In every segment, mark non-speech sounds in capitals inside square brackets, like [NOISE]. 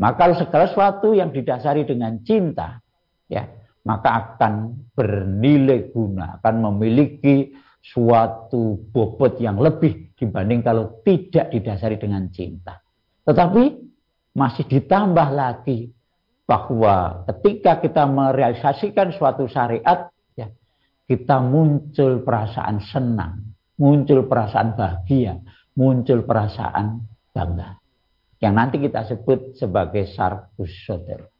Maka segala sesuatu yang didasari dengan cinta, ya, maka akan bernilai guna, akan memiliki suatu bobot yang lebih dibanding kalau tidak didasari dengan cinta. Tetapi masih ditambah lagi bahwa ketika kita merealisasikan suatu syariat, ya, kita muncul perasaan senang, muncul perasaan bahagia, muncul perasaan bangga yang nanti kita sebut sebagai sarkus soter.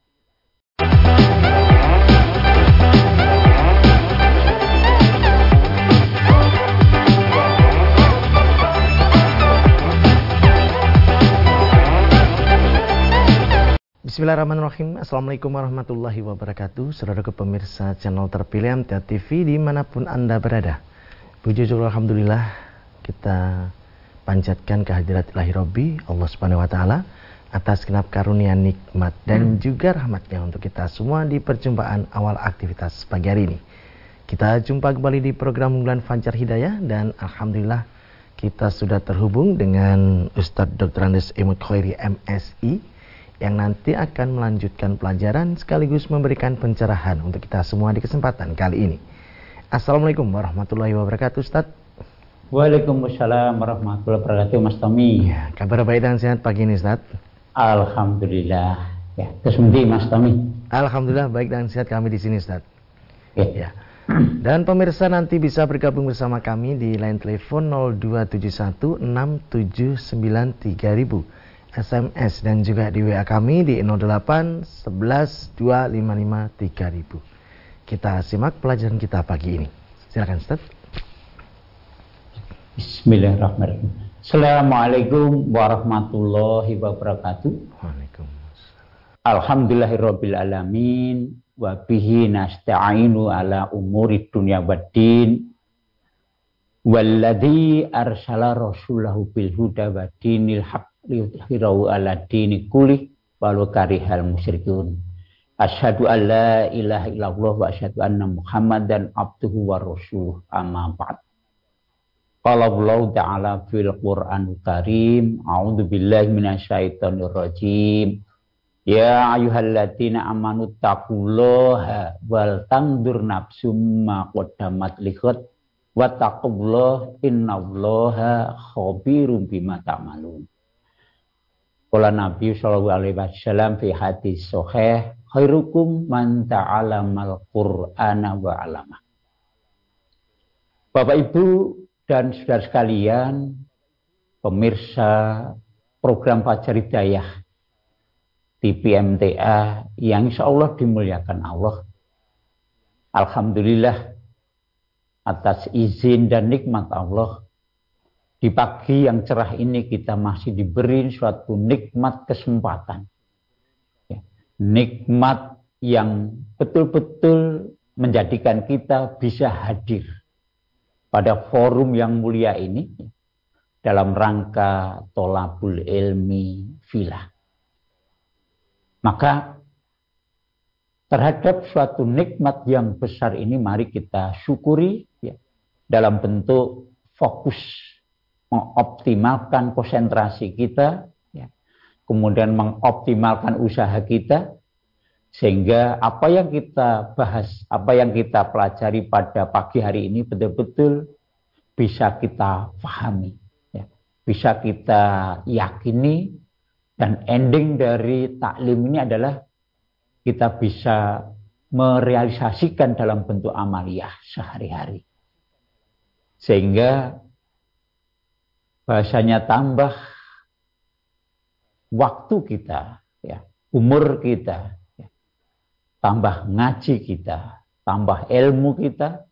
Bismillahirrahmanirrahim. Assalamualaikum warahmatullahi wabarakatuh. Saudara pemirsa channel terpilih MTA TV di mana pun Anda berada. Puji syukur Alhamdulillah Kita panjatkan kehadirat ilahi Robbi Allah Subhanahu wa taala atas genap karunia nikmat dan hmm. juga rahmatnya untuk kita semua di perjumpaan awal aktivitas pagi hari ini. Kita jumpa kembali di program unggulan Fajar Hidayah dan Alhamdulillah kita sudah terhubung dengan Ustadz Dr. Andes Imut Khairi MSI yang nanti akan melanjutkan pelajaran sekaligus memberikan pencerahan untuk kita semua di kesempatan kali ini. Assalamualaikum warahmatullahi wabarakatuh Ustadz. Waalaikumsalam warahmatullahi wabarakatuh Mas Tommy. Ya, kabar baik dan sehat pagi ini Ustaz. Alhamdulillah. Ya, terus Mas Tommy. Alhamdulillah baik dan sehat kami di sini Ustaz. Ya. ya. [CLEARS THROAT] Dan pemirsa nanti bisa bergabung bersama kami di line telepon 02716793000 SMS dan juga di WA kami di 08 11 255 3000. Kita simak pelajaran kita pagi ini. Silakan Ustaz. Bismillahirrahmanirrahim. Assalamualaikum warahmatullahi wabarakatuh. Waalaikumsalam. Alhamdulillahirabbil alamin wa bihi nasta'inu ala umuri dunya waddin. Walladzi arsala rasulahu bil huda wa dinil haq liyudhhirahu ala dini kulli walau karihal musyrikun. Asyhadu an la ilaha illallah wa asyhadu anna Muhammadan abduhu wa rasuluh amma ba'd. Qala Allah Ta'ala fil Qur'an Karim, A'udzu billahi minasyaitonir rajim. Ya ayyuhalladzina amanu taqullaha wal tandur nafsum ma qaddamat liqad wa taqullah innallaha khabirum bima ta'malun. Qala Nabi sallallahu alaihi wasallam fi hadis sahih, khairukum man ta'alamal Qur'ana wa 'alama. Bapak Ibu dan saudara sekalian, pemirsa program Fajar Hidayah di PMTA yang insya Allah dimuliakan Allah. Alhamdulillah atas izin dan nikmat Allah di pagi yang cerah ini kita masih diberi suatu nikmat kesempatan. Ya, nikmat yang betul-betul menjadikan kita bisa hadir pada forum yang mulia ini dalam rangka tolabul ilmi filah. Maka terhadap suatu nikmat yang besar ini mari kita syukuri ya, dalam bentuk fokus mengoptimalkan konsentrasi kita, ya, kemudian mengoptimalkan usaha kita, sehingga apa yang kita bahas, apa yang kita pelajari pada pagi hari ini betul-betul bisa kita pahami, ya. bisa kita yakini, dan ending dari taklim ini adalah kita bisa merealisasikan dalam bentuk amaliyah sehari-hari. Sehingga bahasanya tambah waktu kita, ya, umur kita, tambah ngaji kita, tambah ilmu kita,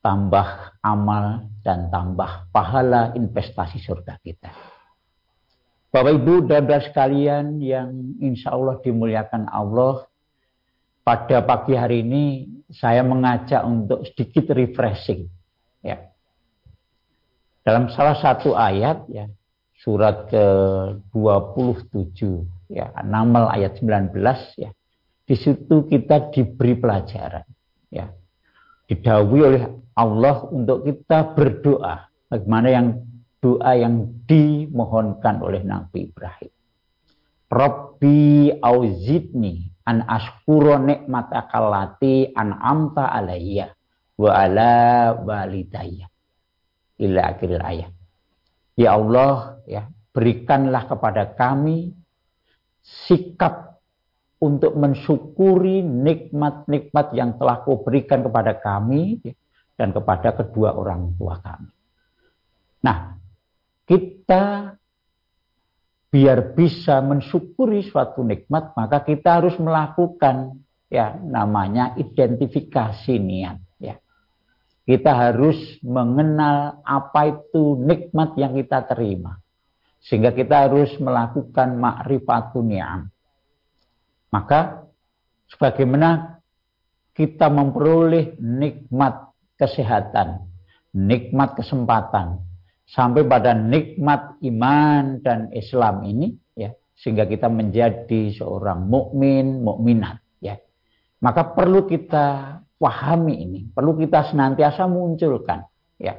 tambah amal, dan tambah pahala investasi surga kita. Bapak Ibu dan sekalian yang insya Allah dimuliakan Allah, pada pagi hari ini saya mengajak untuk sedikit refreshing. Ya. Dalam salah satu ayat, ya, surat ke-27, ya, Namal ayat 19, ya, di situ kita diberi pelajaran. Ya. Didawi oleh Allah untuk kita berdoa. Bagaimana yang doa yang dimohonkan oleh Nabi Ibrahim. Rabbi auzidni an ashkuro nikmataka allati amta alayya wa ala walidayya ila akhir ayat. Ya Allah, ya, berikanlah kepada kami sikap untuk mensyukuri nikmat-nikmat yang telah kau berikan kepada kami dan kepada kedua orang tua kami. Nah, kita biar bisa mensyukuri suatu nikmat maka kita harus melakukan ya namanya identifikasi niat ya. Kita harus mengenal apa itu nikmat yang kita terima. Sehingga kita harus melakukan ma'rifatun ni'am maka sebagaimana kita memperoleh nikmat kesehatan nikmat kesempatan sampai pada nikmat iman dan Islam ini ya sehingga kita menjadi seorang mukmin mukminat ya. Maka perlu kita pahami ini perlu kita senantiasa munculkan ya.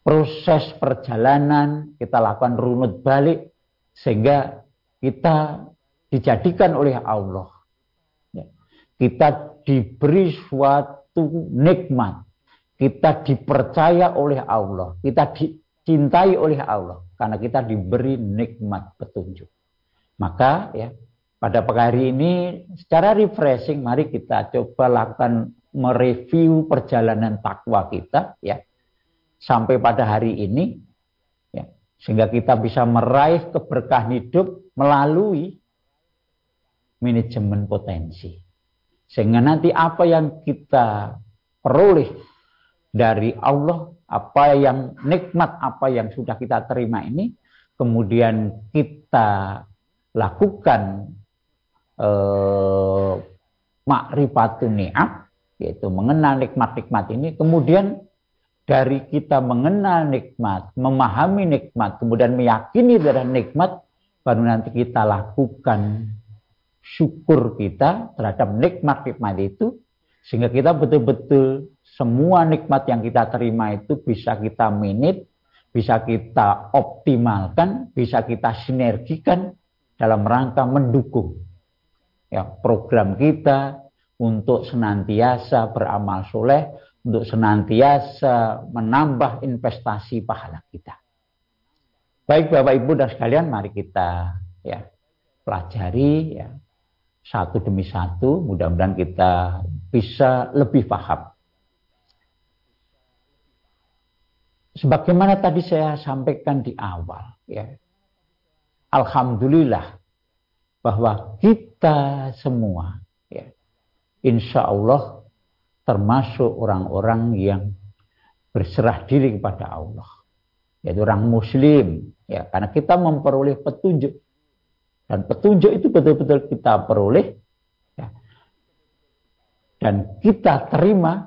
Proses perjalanan kita lakukan runut balik sehingga kita dijadikan oleh Allah ya. kita diberi suatu nikmat kita dipercaya oleh Allah kita di, dicintai oleh Allah karena kita diberi nikmat petunjuk. Maka ya pada pagi hari ini secara refreshing mari kita coba lakukan mereview perjalanan takwa kita ya sampai pada hari ini ya sehingga kita bisa meraih keberkahan hidup melalui manajemen potensi. Sehingga nanti apa yang kita peroleh dari Allah apa yang nikmat apa yang sudah kita terima ini kemudian kita lakukan eh, makrifatun ni'am yaitu mengenal nikmat-nikmat ini kemudian dari kita mengenal nikmat memahami nikmat kemudian meyakini dari nikmat baru nanti kita lakukan syukur kita terhadap nikmat-nikmat itu sehingga kita betul-betul semua nikmat yang kita terima itu bisa kita minit, bisa kita optimalkan, bisa kita sinergikan dalam rangka mendukung ya program kita untuk senantiasa beramal soleh, untuk senantiasa menambah investasi pahala kita. Baik Bapak Ibu dan sekalian, mari kita ya pelajari ya satu demi satu. Mudah-mudahan kita bisa lebih paham. Sebagaimana tadi saya sampaikan di awal ya. Alhamdulillah bahwa kita semua ya insya Allah termasuk orang-orang yang berserah diri kepada Allah. Yaitu orang muslim ya. Karena kita memperoleh petunjuk dan petunjuk itu betul-betul kita peroleh ya, dan kita terima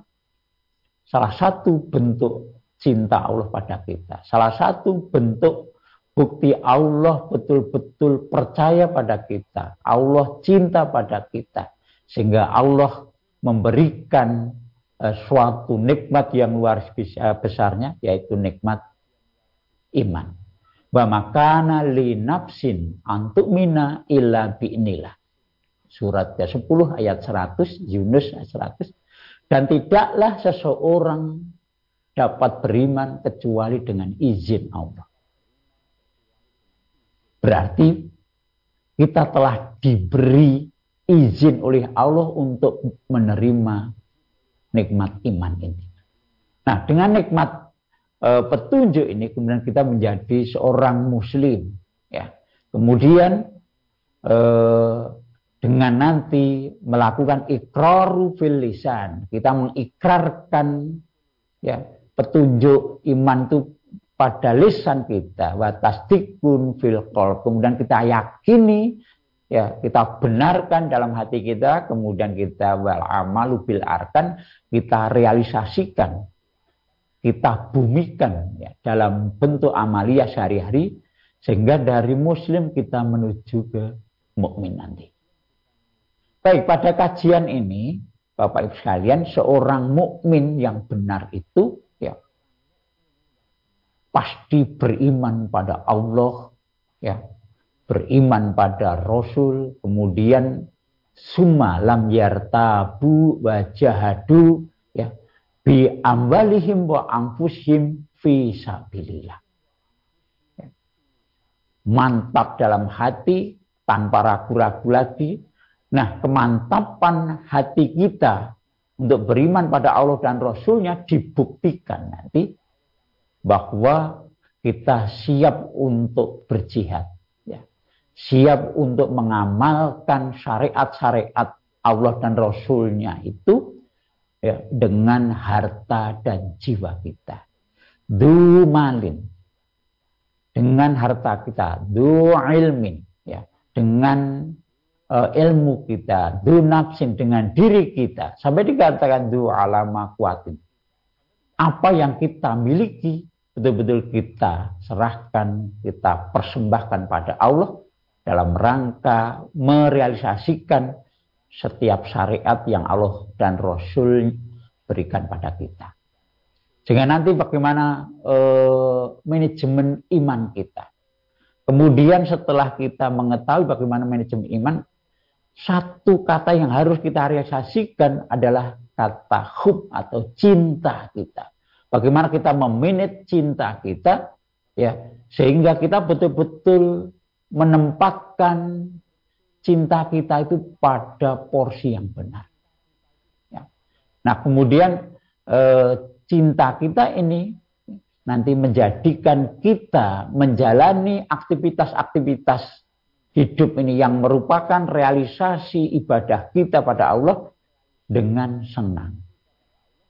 salah satu bentuk cinta Allah pada kita. Salah satu bentuk bukti Allah betul-betul percaya pada kita. Allah cinta pada kita. Sehingga Allah memberikan uh, suatu nikmat yang luar biasa besarnya yaitu nikmat iman. Wa makana li nafsin antuk mina illa bi'nillah. Surat ke-10 ayat 100, Yunus ayat 100. Dan tidaklah seseorang dapat beriman kecuali dengan izin Allah. Berarti kita telah diberi izin oleh Allah untuk menerima nikmat iman ini. Nah, dengan nikmat petunjuk ini kemudian kita menjadi seorang muslim ya. Kemudian e, dengan nanti melakukan ikraru fil lisan, kita mengikrarkan ya petunjuk iman itu pada lisan kita wa tasdikun fil kemudian kita yakini ya kita benarkan dalam hati kita kemudian kita wal amalu bil arkan kita realisasikan kita bumikan ya, dalam bentuk amalia sehari-hari sehingga dari muslim kita menuju ke mukmin nanti. Baik, pada kajian ini Bapak Ibu sekalian, seorang mukmin yang benar itu pasti beriman pada Allah ya beriman pada Rasul, kemudian summa lam yartabu wajahadu ya bi amwalihim wa anfusihim fi sabilillah. Ya. Mantap dalam hati tanpa ragu-ragu lagi. Nah, kemantapan hati kita untuk beriman pada Allah dan Rasulnya dibuktikan nanti bahwa kita siap untuk berjihad siap untuk mengamalkan syariat-syariat Allah dan Rasulnya itu ya, dengan harta dan jiwa kita. Du malin dengan harta kita, du ilmin ya, dengan uh, ilmu kita, du nafsin dengan diri kita. Sampai dikatakan du alama kuatin. Apa yang kita miliki betul-betul kita serahkan, kita persembahkan pada Allah dalam rangka merealisasikan setiap syariat yang Allah dan Rasul berikan pada kita. Sehingga nanti bagaimana e, manajemen iman kita. Kemudian setelah kita mengetahui bagaimana manajemen iman, satu kata yang harus kita realisasikan adalah kata hub atau cinta kita. Bagaimana kita memanage cinta kita, ya sehingga kita betul-betul menempatkan cinta kita itu pada porsi yang benar. Ya. Nah kemudian e, cinta kita ini nanti menjadikan kita menjalani aktivitas-aktivitas hidup ini yang merupakan realisasi ibadah kita pada Allah dengan senang.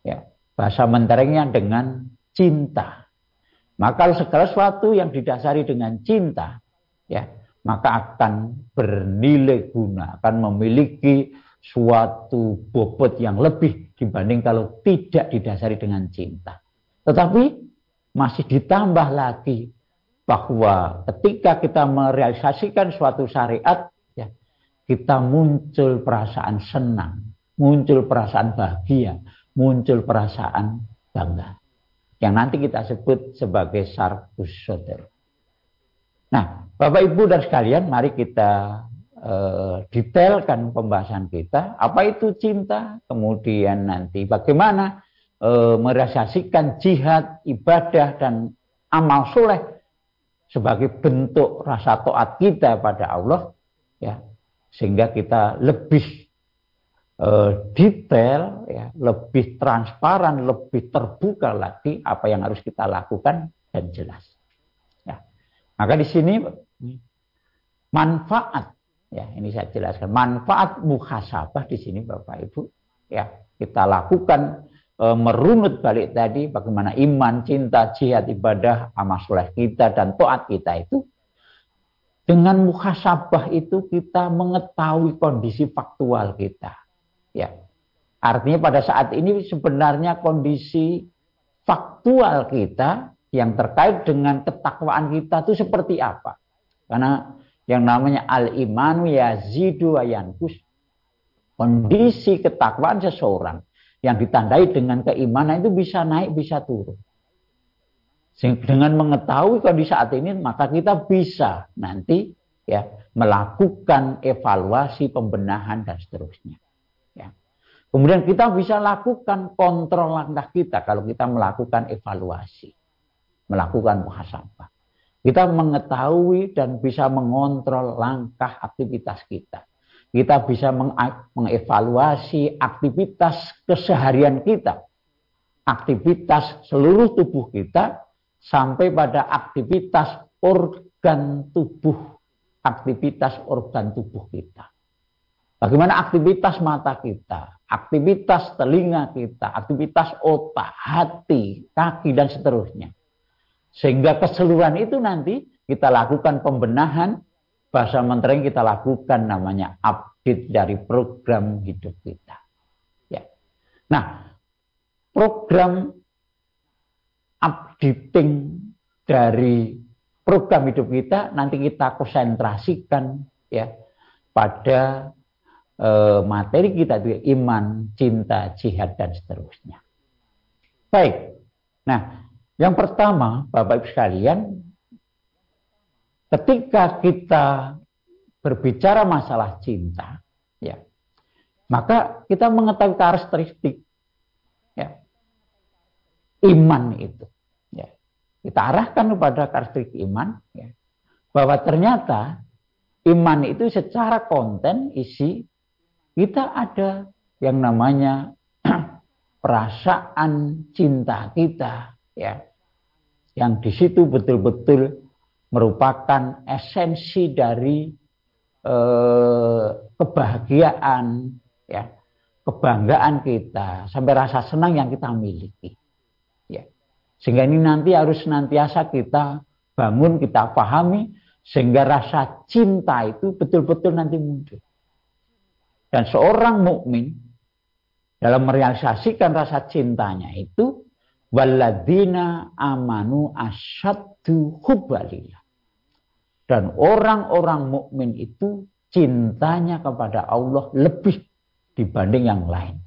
Ya, bahasa menterengnya dengan cinta. Maka segala sesuatu yang didasari dengan cinta ya maka akan bernilai guna, akan memiliki suatu bobot yang lebih dibanding kalau tidak didasari dengan cinta. Tetapi masih ditambah lagi bahwa ketika kita merealisasikan suatu syariat, ya, kita muncul perasaan senang, muncul perasaan bahagia, muncul perasaan bangga. Yang nanti kita sebut sebagai sarkus. Nah, Bapak Ibu dan sekalian, mari kita uh, detailkan pembahasan kita. Apa itu cinta? Kemudian nanti bagaimana uh, merealisasikan jihad, ibadah, dan amal soleh sebagai bentuk rasa taat kita pada Allah, ya, sehingga kita lebih uh, detail, ya, lebih transparan, lebih terbuka lagi apa yang harus kita lakukan dan jelas. Maka di sini manfaat. Ya ini saya jelaskan. Manfaat muhasabah di sini Bapak Ibu. Ya kita lakukan e, merunut balik tadi bagaimana iman, cinta, jihad, ibadah, amal soleh kita dan taat kita itu. Dengan muhasabah itu kita mengetahui kondisi faktual kita. Ya artinya pada saat ini sebenarnya kondisi faktual kita yang terkait dengan ketakwaan kita itu seperti apa. Karena yang namanya al-imanu yazidu wa yankus. Kondisi ketakwaan seseorang yang ditandai dengan keimanan itu bisa naik, bisa turun. Dengan mengetahui kondisi saat ini, maka kita bisa nanti ya melakukan evaluasi, pembenahan dan seterusnya. Ya. Kemudian kita bisa lakukan kontrol langkah kita kalau kita melakukan evaluasi melakukan muhasabah. Kita mengetahui dan bisa mengontrol langkah aktivitas kita. Kita bisa mengevaluasi aktivitas keseharian kita. Aktivitas seluruh tubuh kita sampai pada aktivitas organ tubuh. Aktivitas organ tubuh kita. Bagaimana aktivitas mata kita, aktivitas telinga kita, aktivitas otak, hati, kaki, dan seterusnya. Sehingga keseluruhan itu nanti kita lakukan pembenahan, bahasa menteri kita lakukan namanya update dari program hidup kita. Ya. Nah, program updating dari program hidup kita nanti kita konsentrasikan ya pada e, materi kita itu iman, cinta, jihad dan seterusnya. Baik. Nah, yang pertama, Bapak Ibu sekalian, ketika kita berbicara masalah cinta, ya, maka kita mengetahui karakteristik ya, iman itu. Ya. Kita arahkan kepada karakteristik iman, ya, bahwa ternyata iman itu secara konten isi kita ada yang namanya [CLEARS THROAT] perasaan cinta kita, ya, yang di situ betul-betul merupakan esensi dari eh, kebahagiaan, ya, kebanggaan kita, sampai rasa senang yang kita miliki. Ya. Sehingga ini nanti harus senantiasa kita bangun, kita pahami, sehingga rasa cinta itu betul-betul nanti muncul. Dan seorang mukmin dalam merealisasikan rasa cintanya itu waladina amanu asyaddu hubbalillah. Dan orang-orang mukmin itu cintanya kepada Allah lebih dibanding yang lain.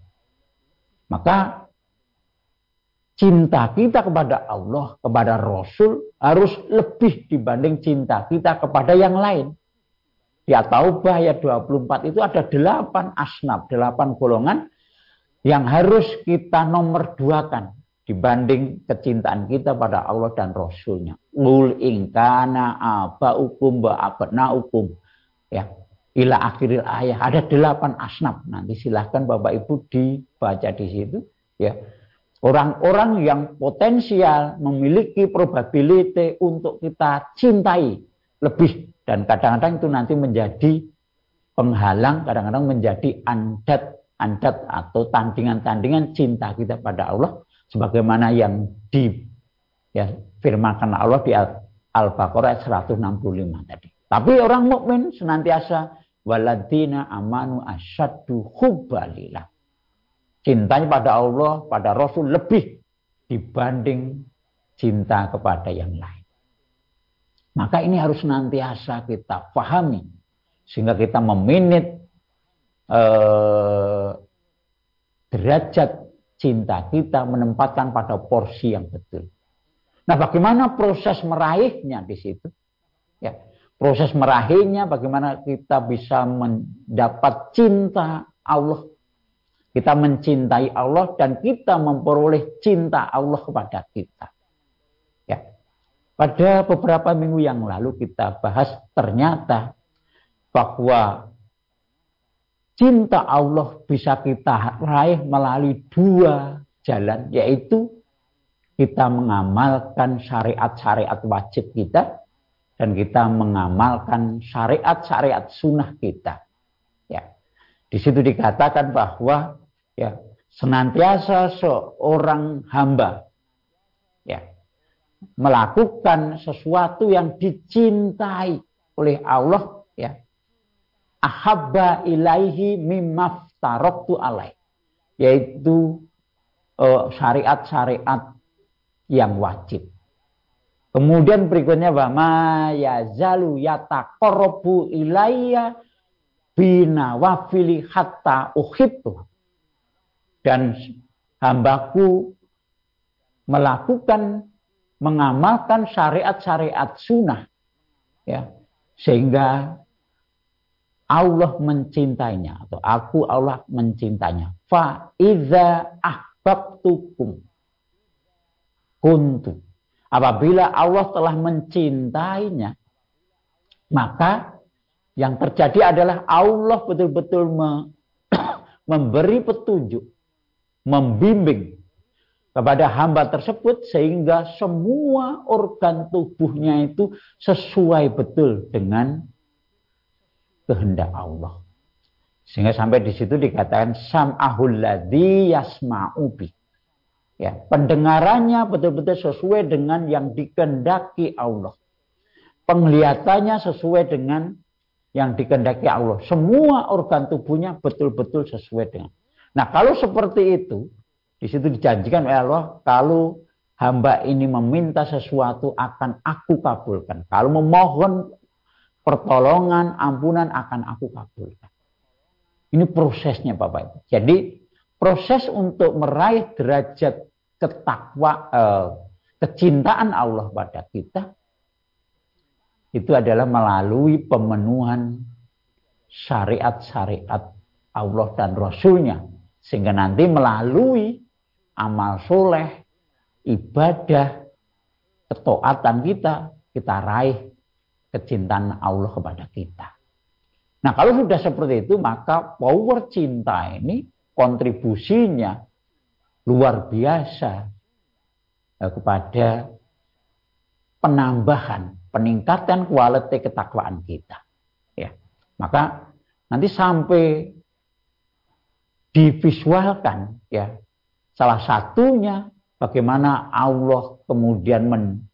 Maka cinta kita kepada Allah, kepada Rasul harus lebih dibanding cinta kita kepada yang lain. Di Taubah ayat 24 itu ada delapan asnaf, delapan golongan yang harus kita nomor duakan dibanding kecintaan kita pada Allah dan Rasulnya. Ul ingkana ba abna hukum. Ya, ila akhiril ayat ada delapan asnaf. Nanti silahkan bapak ibu dibaca di situ ya. Orang-orang yang potensial memiliki probability untuk kita cintai lebih. Dan kadang-kadang itu nanti menjadi penghalang kadang-kadang menjadi andat andat atau tandingan-tandingan cinta kita pada Allah sebagaimana yang di ya firmankan Allah di Al-Baqarah 165 tadi. Tapi orang mukmin senantiasa waladina amanu asyaddu hubbalillah. Cintanya pada Allah, pada Rasul lebih dibanding cinta kepada yang lain. Maka ini harus nantiasa kita pahami sehingga kita meminit eh, derajat cinta kita menempatkan pada porsi yang betul. Nah, bagaimana proses meraihnya di situ? Ya, proses meraihnya bagaimana kita bisa mendapat cinta Allah kita mencintai Allah dan kita memperoleh cinta Allah kepada kita ya pada beberapa minggu yang lalu kita bahas ternyata bahwa cinta Allah bisa kita raih melalui dua jalan yaitu kita mengamalkan syariat-syariat wajib kita dan kita mengamalkan syariat-syariat sunnah kita. Ya, di situ dikatakan bahwa ya senantiasa seorang hamba ya melakukan sesuatu yang dicintai oleh Allah ya ahabba ilaihi mimmaftaroktu alaih. Yaitu eh, syariat-syariat yang wajib. Kemudian berikutnya bahwa ya zalu yataqarrabu ilayya bina wafili hatta uhibbu. Dan hambaku melakukan mengamalkan syariat-syariat sunnah ya. Sehingga Allah mencintainya atau aku Allah mencintainya. Fa iza ahbabtukum. Kuntu. Apabila Allah telah mencintainya, maka yang terjadi adalah Allah betul-betul me [COUGHS] memberi petunjuk, membimbing kepada hamba tersebut sehingga semua organ tubuhnya itu sesuai betul dengan kehendak Allah. Sehingga sampai di situ dikatakan sam'ahul ladzi yasma'u bi. Ya, pendengarannya betul-betul sesuai dengan yang dikendaki Allah. Penglihatannya sesuai dengan yang dikendaki Allah. Semua organ tubuhnya betul-betul sesuai dengan. Nah, kalau seperti itu, di situ dijanjikan oleh Allah, kalau hamba ini meminta sesuatu akan aku kabulkan. Kalau memohon pertolongan, ampunan akan aku kabulkan. Ini prosesnya Bapak Ibu. Jadi proses untuk meraih derajat ketakwa eh, kecintaan Allah pada kita itu adalah melalui pemenuhan syariat-syariat Allah dan Rasulnya. Sehingga nanti melalui amal soleh, ibadah, ketaatan kita, kita raih kecintaan Allah kepada kita. Nah kalau sudah seperti itu maka power cinta ini kontribusinya luar biasa eh, kepada penambahan, peningkatan kualitas ketakwaan kita. Ya. Maka nanti sampai divisualkan ya salah satunya bagaimana Allah kemudian men,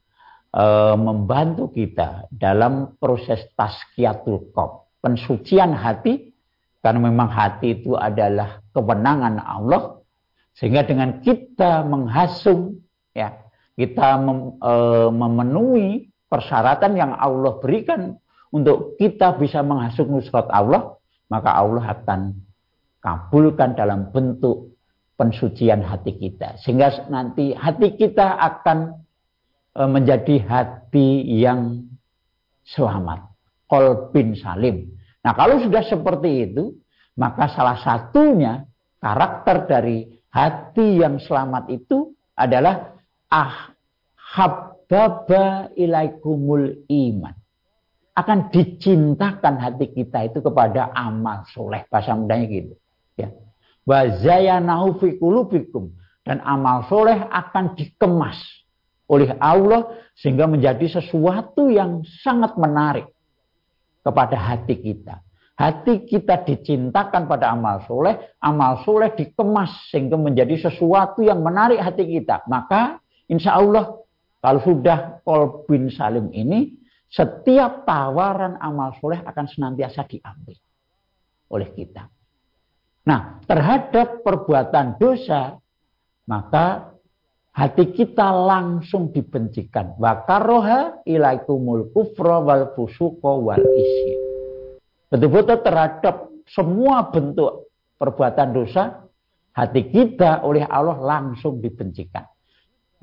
e, membantu kita dalam proses taskiyatul qalb pensucian hati karena memang hati itu adalah kewenangan Allah sehingga dengan kita menghasung ya kita mem, e, memenuhi persyaratan yang Allah berikan untuk kita bisa menghasung nusrat Allah maka Allah akan kabulkan dalam bentuk pensucian hati kita. Sehingga nanti hati kita akan menjadi hati yang selamat. Kolbin salim. Nah kalau sudah seperti itu, maka salah satunya karakter dari hati yang selamat itu adalah ah habbaba ilaikumul iman. Akan dicintakan hati kita itu kepada amal soleh. Bahasa mudanya gitu ya. Wa zayyanahu fi qulubikum. Dan amal soleh akan dikemas oleh Allah sehingga menjadi sesuatu yang sangat menarik kepada hati kita. Hati kita dicintakan pada amal soleh, amal soleh dikemas sehingga menjadi sesuatu yang menarik hati kita. Maka insya Allah kalau sudah kolbin salim ini, setiap tawaran amal soleh akan senantiasa diambil oleh kita. Nah, terhadap perbuatan dosa, maka hati kita langsung dibencikan. Wakaroha ilaikumul kufra wal fusuko wal isya. Betul-betul terhadap semua bentuk perbuatan dosa, hati kita oleh Allah langsung dibencikan.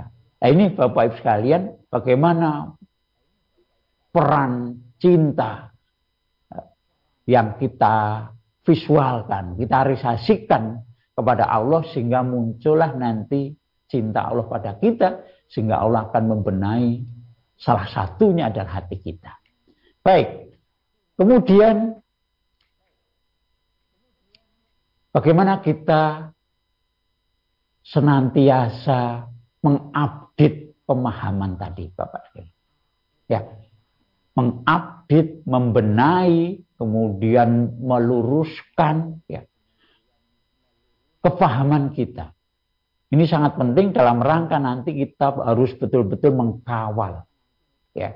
Nah, ini Bapak Ibu sekalian, bagaimana peran cinta yang kita visualkan, kita realisasikan kepada Allah sehingga muncullah nanti cinta Allah pada kita sehingga Allah akan membenahi salah satunya adalah hati kita. Baik. Kemudian bagaimana kita senantiasa mengupdate pemahaman tadi Bapak Ya. Mengupdate, membenahi kemudian meluruskan ya, kefahaman kita. Ini sangat penting dalam rangka nanti kita harus betul-betul mengkawal ya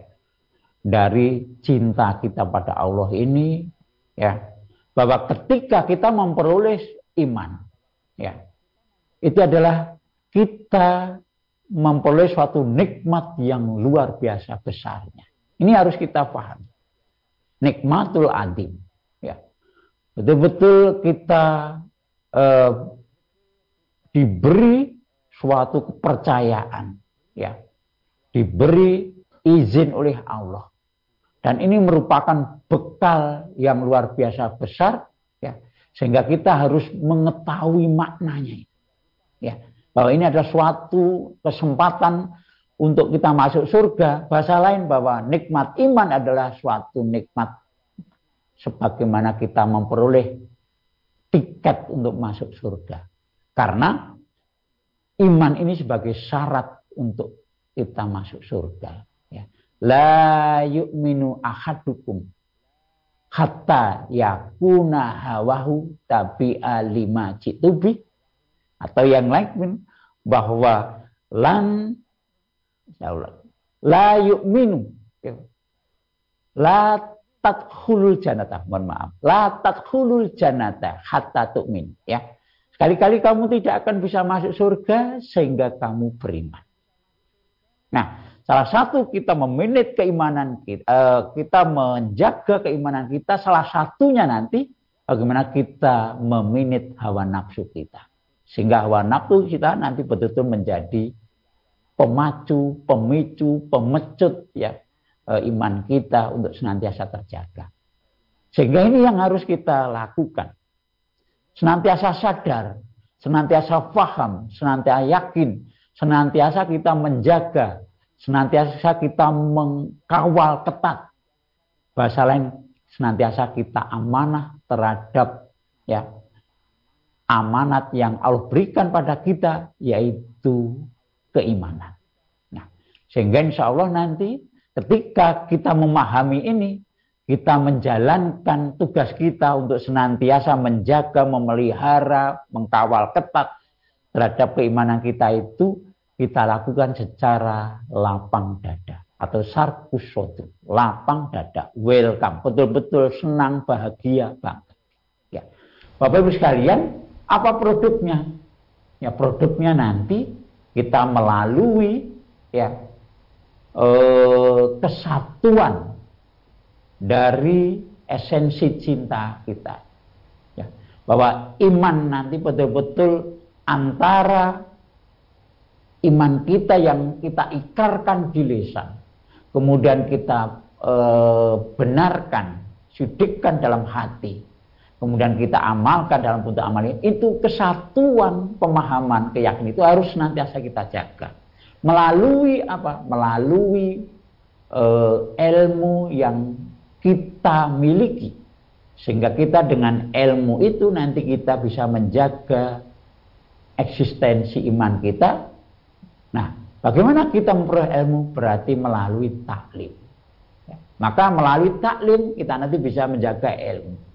dari cinta kita pada Allah ini ya bahwa ketika kita memperoleh iman ya itu adalah kita memperoleh suatu nikmat yang luar biasa besarnya. Ini harus kita pahami nikmatul adim. Ya. Betul-betul kita eh, diberi suatu kepercayaan, ya, diberi izin oleh Allah. Dan ini merupakan bekal yang luar biasa besar, ya, sehingga kita harus mengetahui maknanya, ya, bahwa ini ada suatu kesempatan untuk kita masuk surga. Bahasa lain bahwa nikmat iman adalah suatu nikmat sebagaimana kita memperoleh tiket untuk masuk surga. Karena iman ini sebagai syarat untuk kita masuk surga. Ya. La yu'minu ahadukum hatta yakuna hawahu tabi'a lima citubi atau yang lain bahwa lan La yu'minu. La tadkhulul janata. Mohon maaf. La tadkhulul janata hatta tu'min. Ya. Sekali-kali kamu tidak akan bisa masuk surga sehingga kamu beriman. Nah, salah satu kita meminit keimanan kita, uh, kita menjaga keimanan kita, salah satunya nanti bagaimana kita meminit hawa nafsu kita. Sehingga hawa nafsu kita nanti betul-betul menjadi pemacu, pemicu, pemecut ya uh, iman kita untuk senantiasa terjaga. Sehingga ini yang harus kita lakukan. Senantiasa sadar, senantiasa faham, senantiasa yakin, senantiasa kita menjaga, senantiasa kita mengkawal ketat. Bahasa lain, senantiasa kita amanah terhadap ya amanat yang Allah berikan pada kita yaitu keimanan. Nah, sehingga insya Allah nanti ketika kita memahami ini, kita menjalankan tugas kita untuk senantiasa menjaga, memelihara, mengkawal ketat terhadap keimanan kita itu kita lakukan secara lapang dada atau sarkus sotu, lapang dada, welcome, betul-betul senang, bahagia banget. Ya. Bapak Ibu sekalian, apa produknya? Ya produknya nanti kita melalui ya eh, kesatuan dari esensi cinta kita. Ya, bahwa iman nanti betul-betul antara iman kita yang kita ikarkan di lisan, kemudian kita eh, benarkan, sudikkan dalam hati, kemudian kita amalkan dalam bentuk amal ini, itu kesatuan pemahaman keyakinan itu harus senantiasa kita jaga. Melalui apa? Melalui uh, ilmu yang kita miliki. Sehingga kita dengan ilmu itu nanti kita bisa menjaga eksistensi iman kita. Nah, bagaimana kita memperoleh ilmu? Berarti melalui taklim. Ya. Maka melalui taklim kita nanti bisa menjaga ilmu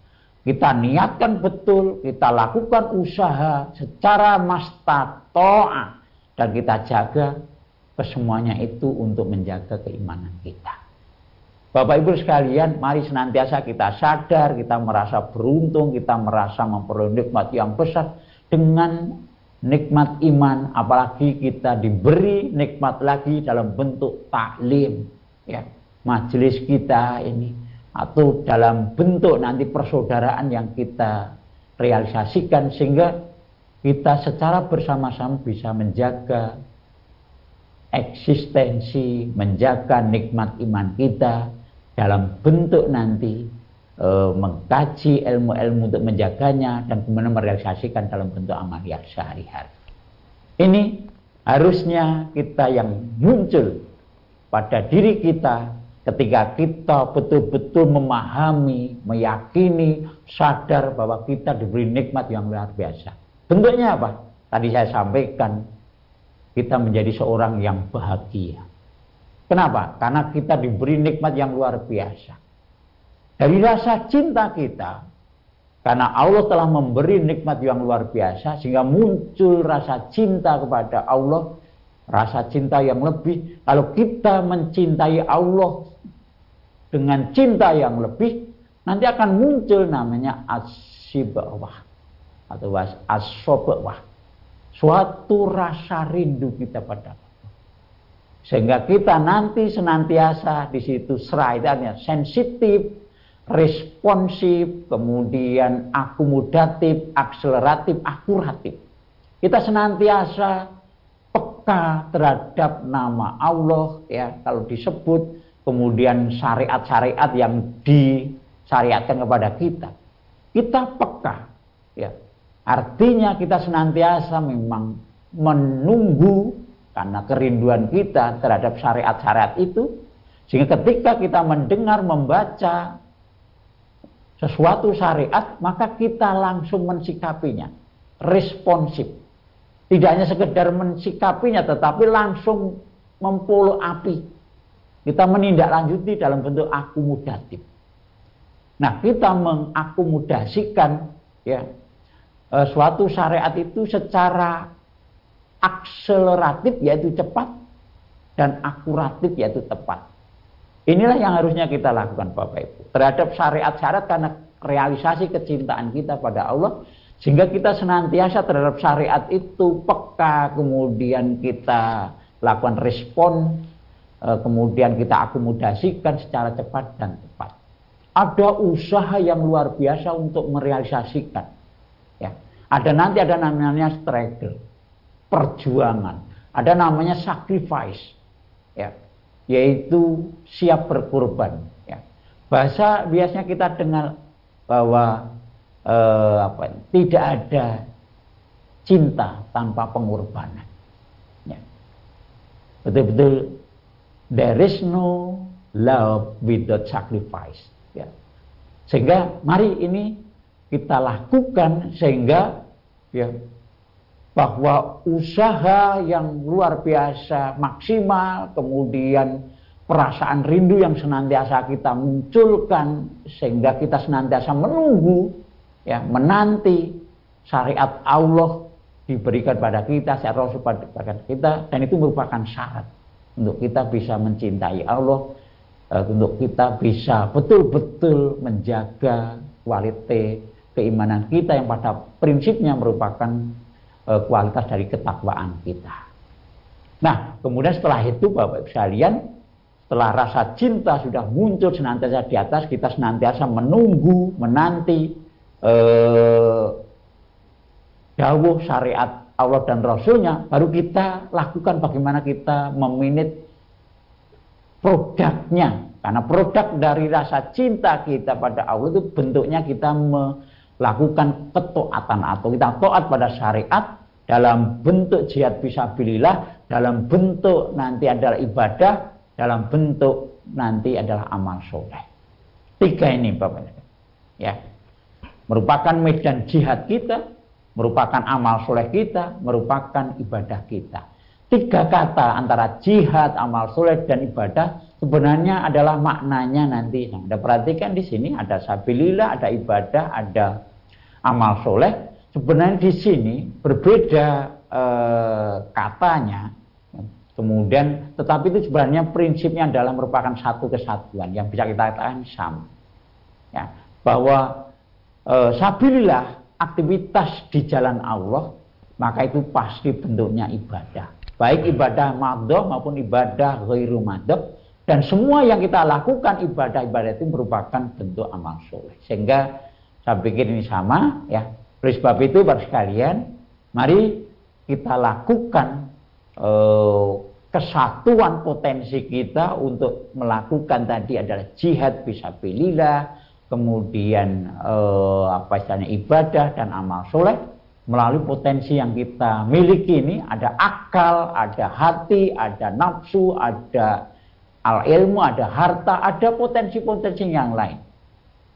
kita niatkan betul, kita lakukan usaha secara mastatoa dan kita jaga kesemuanya itu untuk menjaga keimanan kita. Bapak Ibu sekalian, mari senantiasa kita sadar, kita merasa beruntung, kita merasa memperoleh nikmat yang besar. Dengan nikmat iman, apalagi kita diberi nikmat lagi dalam bentuk taklim, ya majelis kita ini atau dalam bentuk nanti persaudaraan yang kita realisasikan sehingga kita secara bersama-sama bisa menjaga eksistensi, menjaga nikmat iman kita dalam bentuk nanti e, mengkaji ilmu-ilmu untuk menjaganya dan kemudian merealisasikan dalam bentuk amal yang sehari-hari. Ini harusnya kita yang muncul pada diri kita Ketika kita betul-betul memahami, meyakini, sadar bahwa kita diberi nikmat yang luar biasa. Bentuknya apa? Tadi saya sampaikan, kita menjadi seorang yang bahagia. Kenapa? Karena kita diberi nikmat yang luar biasa. Dari rasa cinta kita, karena Allah telah memberi nikmat yang luar biasa, sehingga muncul rasa cinta kepada Allah, rasa cinta yang lebih. Kalau kita mencintai Allah dengan cinta yang lebih, nanti akan muncul namanya asyibawah atau asobawah. Suatu rasa rindu kita pada Allah. Sehingga kita nanti senantiasa di situ seraitannya sensitif, responsif, kemudian akomodatif, akseleratif, akuratif. Kita senantiasa peka terhadap nama Allah ya kalau disebut kemudian syariat-syariat yang disyariatkan kepada kita. Kita peka, ya. Artinya kita senantiasa memang menunggu karena kerinduan kita terhadap syariat-syariat itu sehingga ketika kita mendengar membaca sesuatu syariat maka kita langsung mensikapinya. Responsif. Tidak hanya sekedar mensikapinya tetapi langsung mempolo api. Kita menindaklanjuti dalam bentuk akomodatif. Nah, kita mengakomodasikan ya eh, suatu syariat itu secara akseleratif yaitu cepat dan akuratif yaitu tepat. Inilah yang harusnya kita lakukan Bapak Ibu terhadap syariat-syariat karena realisasi kecintaan kita pada Allah sehingga kita senantiasa terhadap syariat itu peka kemudian kita lakukan respon Eh, kemudian kita akomodasikan secara cepat dan tepat. Ada usaha yang luar biasa untuk merealisasikan. Ya. Ada nanti ada namanya struggle, perjuangan. Ada namanya sacrifice. Ya. yaitu siap berkorban. Ya. Bahasa biasanya kita dengar bahwa eh, apa, tidak ada cinta tanpa pengorbanan. Ya. Betul-betul there is no love without sacrifice. Ya. Sehingga mari ini kita lakukan sehingga ya bahwa usaha yang luar biasa maksimal kemudian perasaan rindu yang senantiasa kita munculkan sehingga kita senantiasa menunggu ya menanti syariat Allah diberikan pada kita syariat Rasul pada kita dan itu merupakan syarat untuk kita bisa mencintai Allah eh, untuk kita bisa betul-betul menjaga kualitas keimanan kita yang pada prinsipnya merupakan e, kualitas dari ketakwaan kita. Nah, kemudian setelah itu Bapak Ibu sekalian, setelah rasa cinta sudah muncul senantiasa di atas, kita senantiasa menunggu, menanti e, dawuh syariat Allah dan Rasulnya, baru kita lakukan bagaimana kita meminit produknya. Karena produk dari rasa cinta kita pada Allah itu bentuknya kita me, lakukan ketaatan atau kita taat pada syariat dalam bentuk jihad fisabilillah, dalam bentuk nanti adalah ibadah, dalam bentuk nanti adalah amal soleh. Tiga ini Bapak ya merupakan medan jihad kita, merupakan amal soleh kita, merupakan ibadah kita. Tiga kata antara jihad, amal soleh dan ibadah sebenarnya adalah maknanya nanti. Nah, Anda perhatikan di sini ada sabilillah, ada ibadah, ada amal soleh sebenarnya di sini berbeda e, katanya. Kemudian tetapi itu sebenarnya prinsipnya adalah merupakan satu kesatuan yang bisa kita katakan sama ya bahwa e, sabilillah aktivitas di jalan Allah maka itu pasti bentuknya ibadah. Baik ibadah madhah maupun ibadah ghairu madhah dan semua yang kita lakukan ibadah-ibadah itu merupakan bentuk amal soleh. Sehingga saya pikir ini sama ya. Oleh sebab itu para sekalian, mari kita lakukan eh, kesatuan potensi kita untuk melakukan tadi adalah jihad bisa fisabilillah, kemudian eh, apa istilahnya ibadah dan amal soleh melalui potensi yang kita miliki ini ada akal, ada hati, ada nafsu, ada al ilmu, ada harta, ada potensi-potensi yang lain.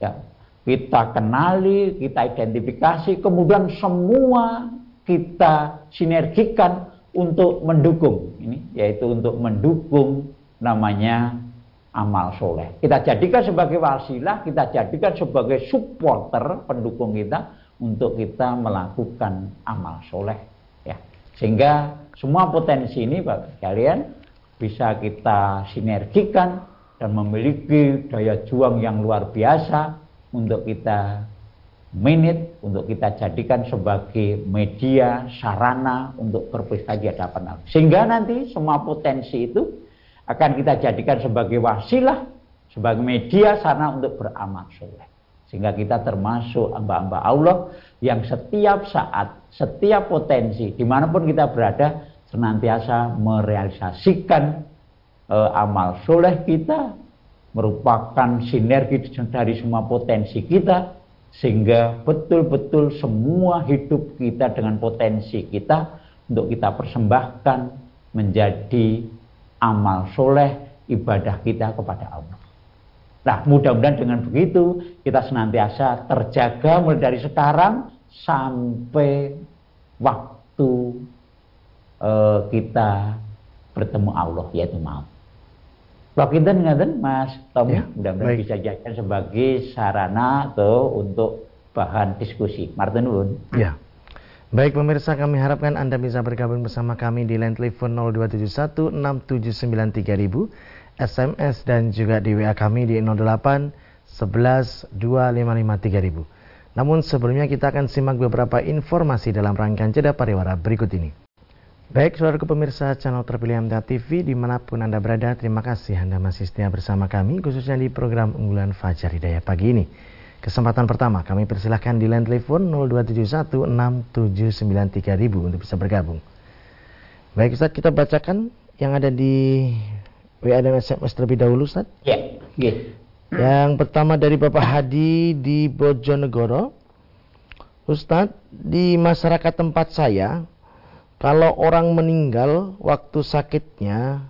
Ya, kita kenali, kita identifikasi, kemudian semua kita sinergikan untuk mendukung ini yaitu untuk mendukung namanya amal soleh. Kita jadikan sebagai wasilah, kita jadikan sebagai supporter pendukung kita untuk kita melakukan amal soleh. Ya, sehingga semua potensi ini, Bapak kalian bisa kita sinergikan dan memiliki daya juang yang luar biasa untuk kita menit untuk kita jadikan sebagai media sarana untuk berpesta di hadapan Allah. Sehingga nanti semua potensi itu akan kita jadikan sebagai wasilah, sebagai media sarana untuk beramal soleh. Sehingga kita termasuk hamba-hamba Allah yang setiap saat, setiap potensi, di mana pun kita berada, senantiasa merealisasikan e, amal soleh kita merupakan sinergi dari semua potensi kita sehingga betul-betul semua hidup kita dengan potensi kita untuk kita persembahkan menjadi amal soleh ibadah kita kepada Allah. Nah mudah-mudahan dengan begitu kita senantiasa terjaga mulai dari sekarang sampai waktu uh, kita bertemu Allah yaitu maut. Lokinten ngaten Mas Tommy ya, mudah-mudahan bisa jadikan sebagai sarana atau untuk bahan diskusi. Martin Ulun. Ya. Baik pemirsa kami harapkan Anda bisa bergabung bersama kami di line telepon 02716793000 SMS dan juga di WA kami di 08 11 255 Namun sebelumnya kita akan simak beberapa informasi dalam rangkaian jeda pariwara berikut ini. Baik, saudara pemirsa channel terpilih MTA TV di mana pun Anda berada, terima kasih Anda masih setia bersama kami, khususnya di program unggulan Fajar Hidayah pagi ini. Kesempatan pertama, kami persilahkan di line telepon 02716793000 untuk bisa bergabung. Baik Ustaz, kita bacakan yang ada di WA dan SMS terlebih dahulu Ustaz. Ya, ya. Yang pertama dari Bapak Hadi di Bojonegoro. Ustadz, di masyarakat tempat saya, kalau orang meninggal waktu sakitnya,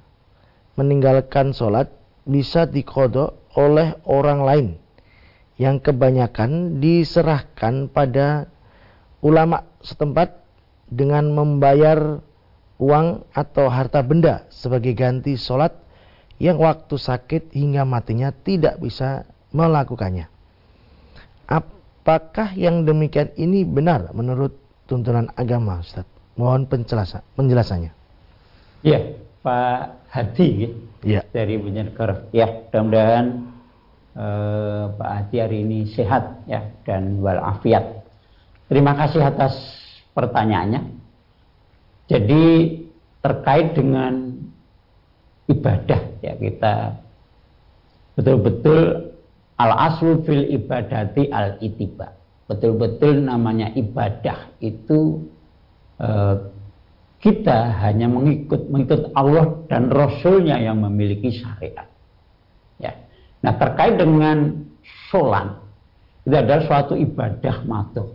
meninggalkan sholat, bisa dikodok oleh orang lain. Yang kebanyakan diserahkan pada ulama setempat dengan membayar uang atau harta benda sebagai ganti sholat yang waktu sakit hingga matinya tidak bisa melakukannya. Apakah yang demikian ini benar menurut tuntunan agama, Ustaz? Mohon penjelasan, penjelasannya. Iya, Pak Hadi ya. dari Banjarnegara. Ya, mudah-mudahan eh, Pak Hadi hari ini sehat ya dan walafiat. Terima kasih atas pertanyaannya. Jadi terkait dengan ibadah ya kita betul-betul al aslu fil ibadati al itiba betul-betul namanya ibadah itu kita hanya mengikut mengikut Allah dan Rasulnya yang memiliki syariat ya nah terkait dengan sholat itu adalah suatu ibadah matuh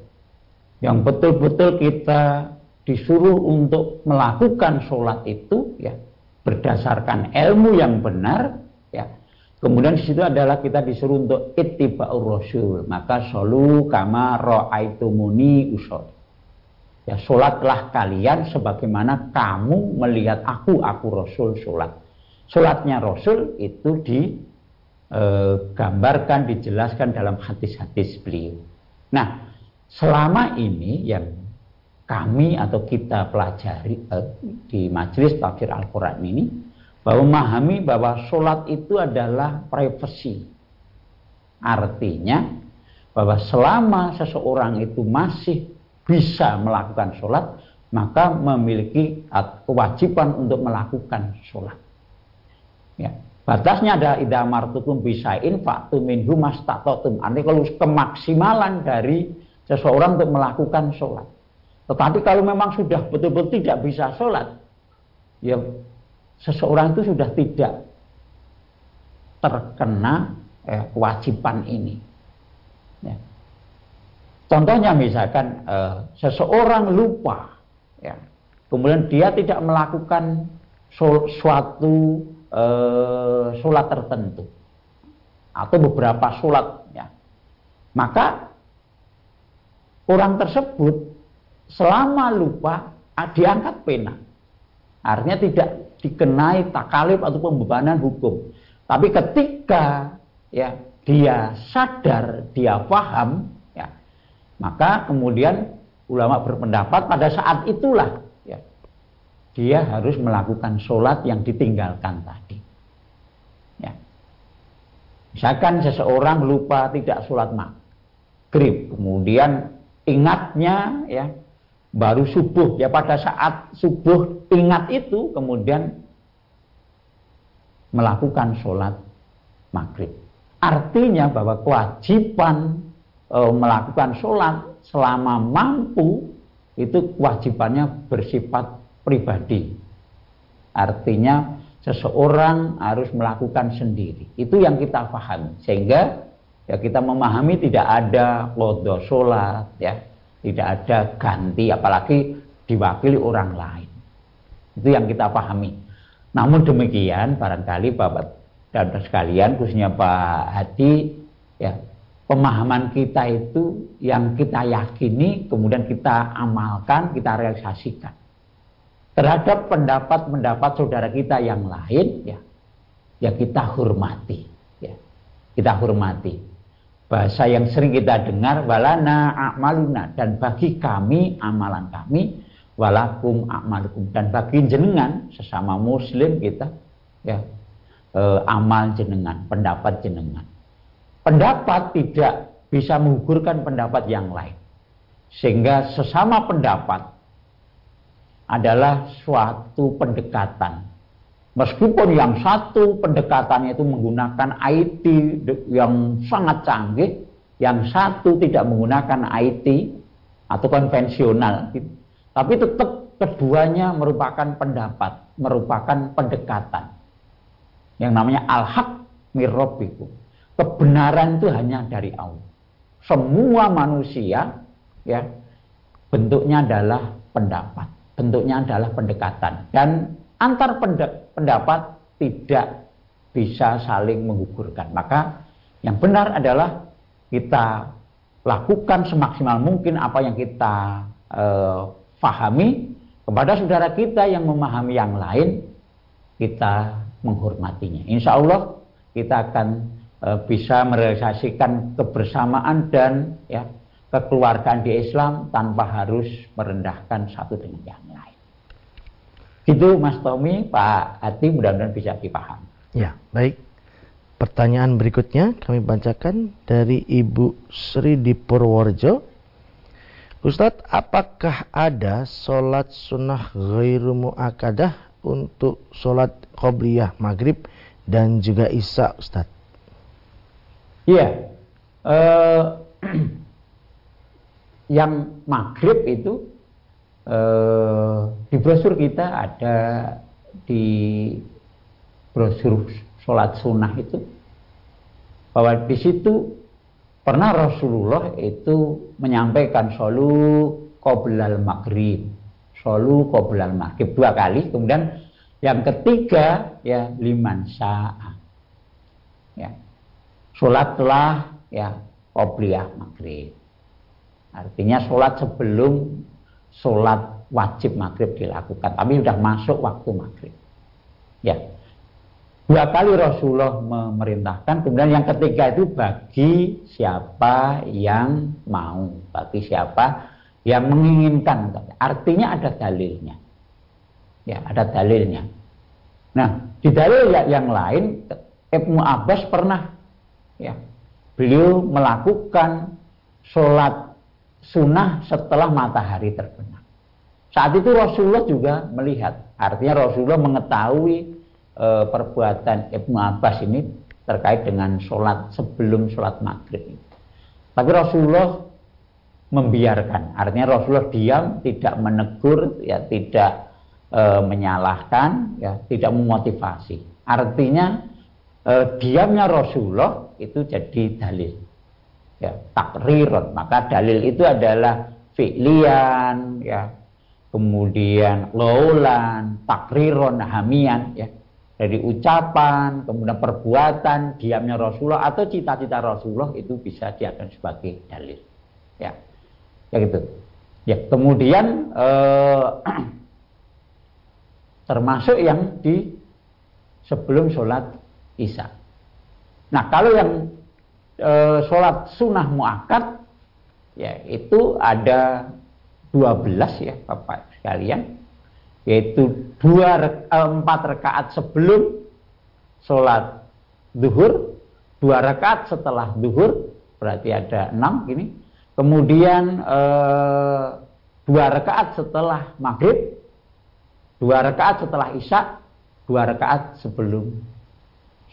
yang betul-betul kita disuruh untuk melakukan sholat itu ya berdasarkan ilmu yang benar ya Kemudian di situ adalah kita disuruh untuk ittiba'ur rasul. Maka solu kama ra'aitumuni usol. Ya, sholatlah kalian sebagaimana kamu melihat aku, aku rasul sholat. Sholatnya rasul itu digambarkan, e, dijelaskan dalam hadis-hadis beliau. Nah, selama ini yang kami atau kita pelajari e, di majelis tafsir Al-Quran ini, bahwa memahami bahwa sholat itu adalah privasi. Artinya bahwa selama seseorang itu masih bisa melakukan sholat, maka memiliki kewajiban untuk melakukan sholat. Ya. Batasnya ada idamartukum bisain faktu minhu mastatotum. Artinya kalau kemaksimalan dari seseorang untuk melakukan sholat. Tetapi kalau memang sudah betul-betul tidak bisa sholat, ya seseorang itu sudah tidak terkena eh, kewajiban ini. Ya. Contohnya misalkan eh, seseorang lupa, ya, kemudian dia tidak melakukan suatu eh, sholat tertentu atau beberapa sholat, ya, maka orang tersebut selama lupa diangkat pena. Artinya tidak dikenai takalif atau pembebanan hukum. Tapi ketika ya dia sadar, dia paham, maka kemudian ulama berpendapat pada saat itulah ya, dia harus melakukan sholat yang ditinggalkan tadi. Ya. Misalkan seseorang lupa tidak sholat maghrib, kemudian ingatnya ya baru subuh ya pada saat subuh ingat itu kemudian melakukan sholat maghrib artinya bahwa kewajiban e, melakukan sholat selama mampu itu kewajibannya bersifat pribadi artinya seseorang harus melakukan sendiri itu yang kita pahami sehingga ya kita memahami tidak ada kodo sholat ya tidak ada ganti apalagi diwakili orang lain. Itu yang kita pahami. Namun demikian barangkali Bapak dan sekalian khususnya Pak Hadi ya pemahaman kita itu yang kita yakini kemudian kita amalkan, kita realisasikan. Terhadap pendapat-pendapat saudara kita yang lain ya ya kita hormati ya. Kita hormati bahasa yang sering kita dengar walana amaluna dan bagi kami amalan kami walakum amalukum dan bagi jenengan sesama muslim kita ya e, amal jenengan pendapat jenengan pendapat tidak bisa menggugurkan pendapat yang lain sehingga sesama pendapat adalah suatu pendekatan Meskipun yang satu pendekatannya itu menggunakan IT yang sangat canggih, yang satu tidak menggunakan IT atau konvensional, tapi tetap keduanya merupakan pendapat, merupakan pendekatan. Yang namanya al-haq mirrobiku. Kebenaran itu hanya dari Allah. Semua manusia ya bentuknya adalah pendapat, bentuknya adalah pendekatan dan antar pendapat tidak bisa saling menggugurkan. Maka yang benar adalah kita lakukan semaksimal mungkin apa yang kita eh, fahami kepada saudara kita yang memahami yang lain kita menghormatinya. Insya Allah kita akan bisa merealisasikan kebersamaan dan ya kekeluargaan di Islam tanpa harus merendahkan satu dengan yang lain. Itu Mas Tommy, Pak Hati mudah-mudahan bisa dipahami. Ya, baik. Pertanyaan berikutnya kami bacakan dari Ibu Sri di Purworejo. Ustadz, apakah ada sholat sunnah ghairu mu'akadah untuk sholat qobliyah maghrib dan juga isya Ustadz? Iya. Uh, [CLEARS THROAT] yang maghrib itu uh, di brosur kita ada di brosur sholat sunnah itu bahwa di situ pernah Rasulullah itu menyampaikan solu qoblal maghrib solu qoblal maghrib dua kali kemudian yang ketiga ya liman sya'a. Ya. Sholatlah ya qobliyah maghrib. Artinya sholat sebelum sholat wajib maghrib dilakukan. Tapi sudah masuk waktu maghrib. Ya. Dua kali Rasulullah memerintahkan. Kemudian yang ketiga itu bagi siapa yang mau. Bagi siapa yang menginginkan. Artinya ada dalilnya. Ya, ada dalilnya. Nah, di dalil yang lain Ibnu Abbas pernah ya, beliau melakukan sholat sunnah setelah matahari terbenam. Saat itu Rasulullah juga melihat, artinya Rasulullah mengetahui e, perbuatan Ibnu Abbas ini terkait dengan sholat sebelum sholat maghrib. Tapi Rasulullah membiarkan, artinya Rasulullah diam, tidak menegur, ya tidak e, menyalahkan, ya tidak memotivasi. Artinya e, diamnya Rasulullah itu jadi dalil. Ya, takriron. Maka dalil itu adalah fi'lian, ya, kemudian laulan, takriron, hamian, ya. Dari ucapan, kemudian perbuatan, diamnya Rasulullah atau cita-cita Rasulullah itu bisa diakan sebagai dalil. Ya, ya gitu. Ya, kemudian eh, [CLEARS THROAT] termasuk yang di sebelum sholat isya. Nah kalau yang e, sholat sunnah muakat ya itu ada 12 ya Bapak sekalian. Yaitu dua e, empat rakaat sebelum sholat duhur dua rakaat setelah duhur berarti ada enam gini kemudian e, dua rakaat setelah maghrib Dua rakaat setelah isya, dua rakaat sebelum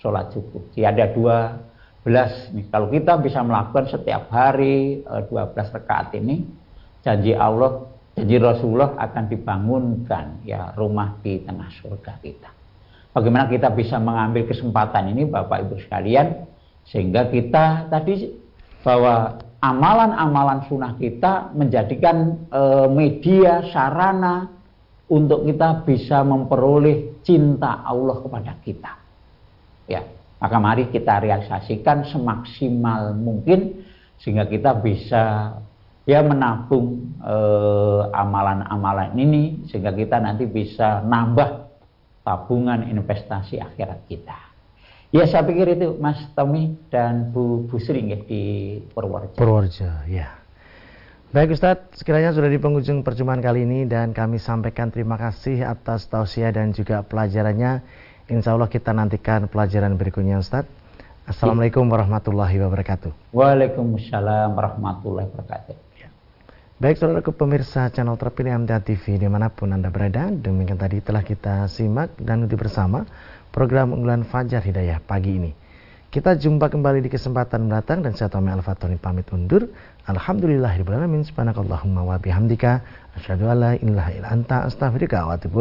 sholat subuh. Jadi ada dua belas. Nih, kalau kita bisa melakukan setiap hari eh, dua belas rakaat ini, janji Allah, janji Rasulullah akan dibangunkan ya rumah di tengah surga kita. Bagaimana kita bisa mengambil kesempatan ini Bapak Ibu sekalian sehingga kita tadi bahwa amalan-amalan sunnah kita menjadikan e, media sarana untuk kita bisa memperoleh cinta Allah kepada kita. Ya, maka mari kita realisasikan semaksimal mungkin sehingga kita bisa ya menabung eh, amalan-amalan eh, ini sehingga kita nanti bisa nambah tabungan investasi akhirat kita. Ya saya pikir itu Mas Tommy dan Bu Busri di Purworejo. Purworejo, ya. Baik Ustadz, sekiranya sudah di penghujung perjumpaan kali ini dan kami sampaikan terima kasih atas tausiah dan juga pelajarannya. Insya Allah kita nantikan pelajaran berikutnya Ustadz. Assalamualaikum warahmatullahi wabarakatuh. Waalaikumsalam warahmatullahi wabarakatuh. Ya. Baik saudara pemirsa channel terpilih MTA TV di mana pun Anda berada, demikian tadi telah kita simak dan ikuti bersama program unggulan Fajar Hidayah pagi ini. Kita jumpa kembali di kesempatan mendatang dan saya Tommy Al-Fatoni pamit undur. Alhamdulillahirrahmanirrahim. Subhanakallahumma wa bihamdika. Asyadu ala ilaha ila anta astaghfirika wa atubu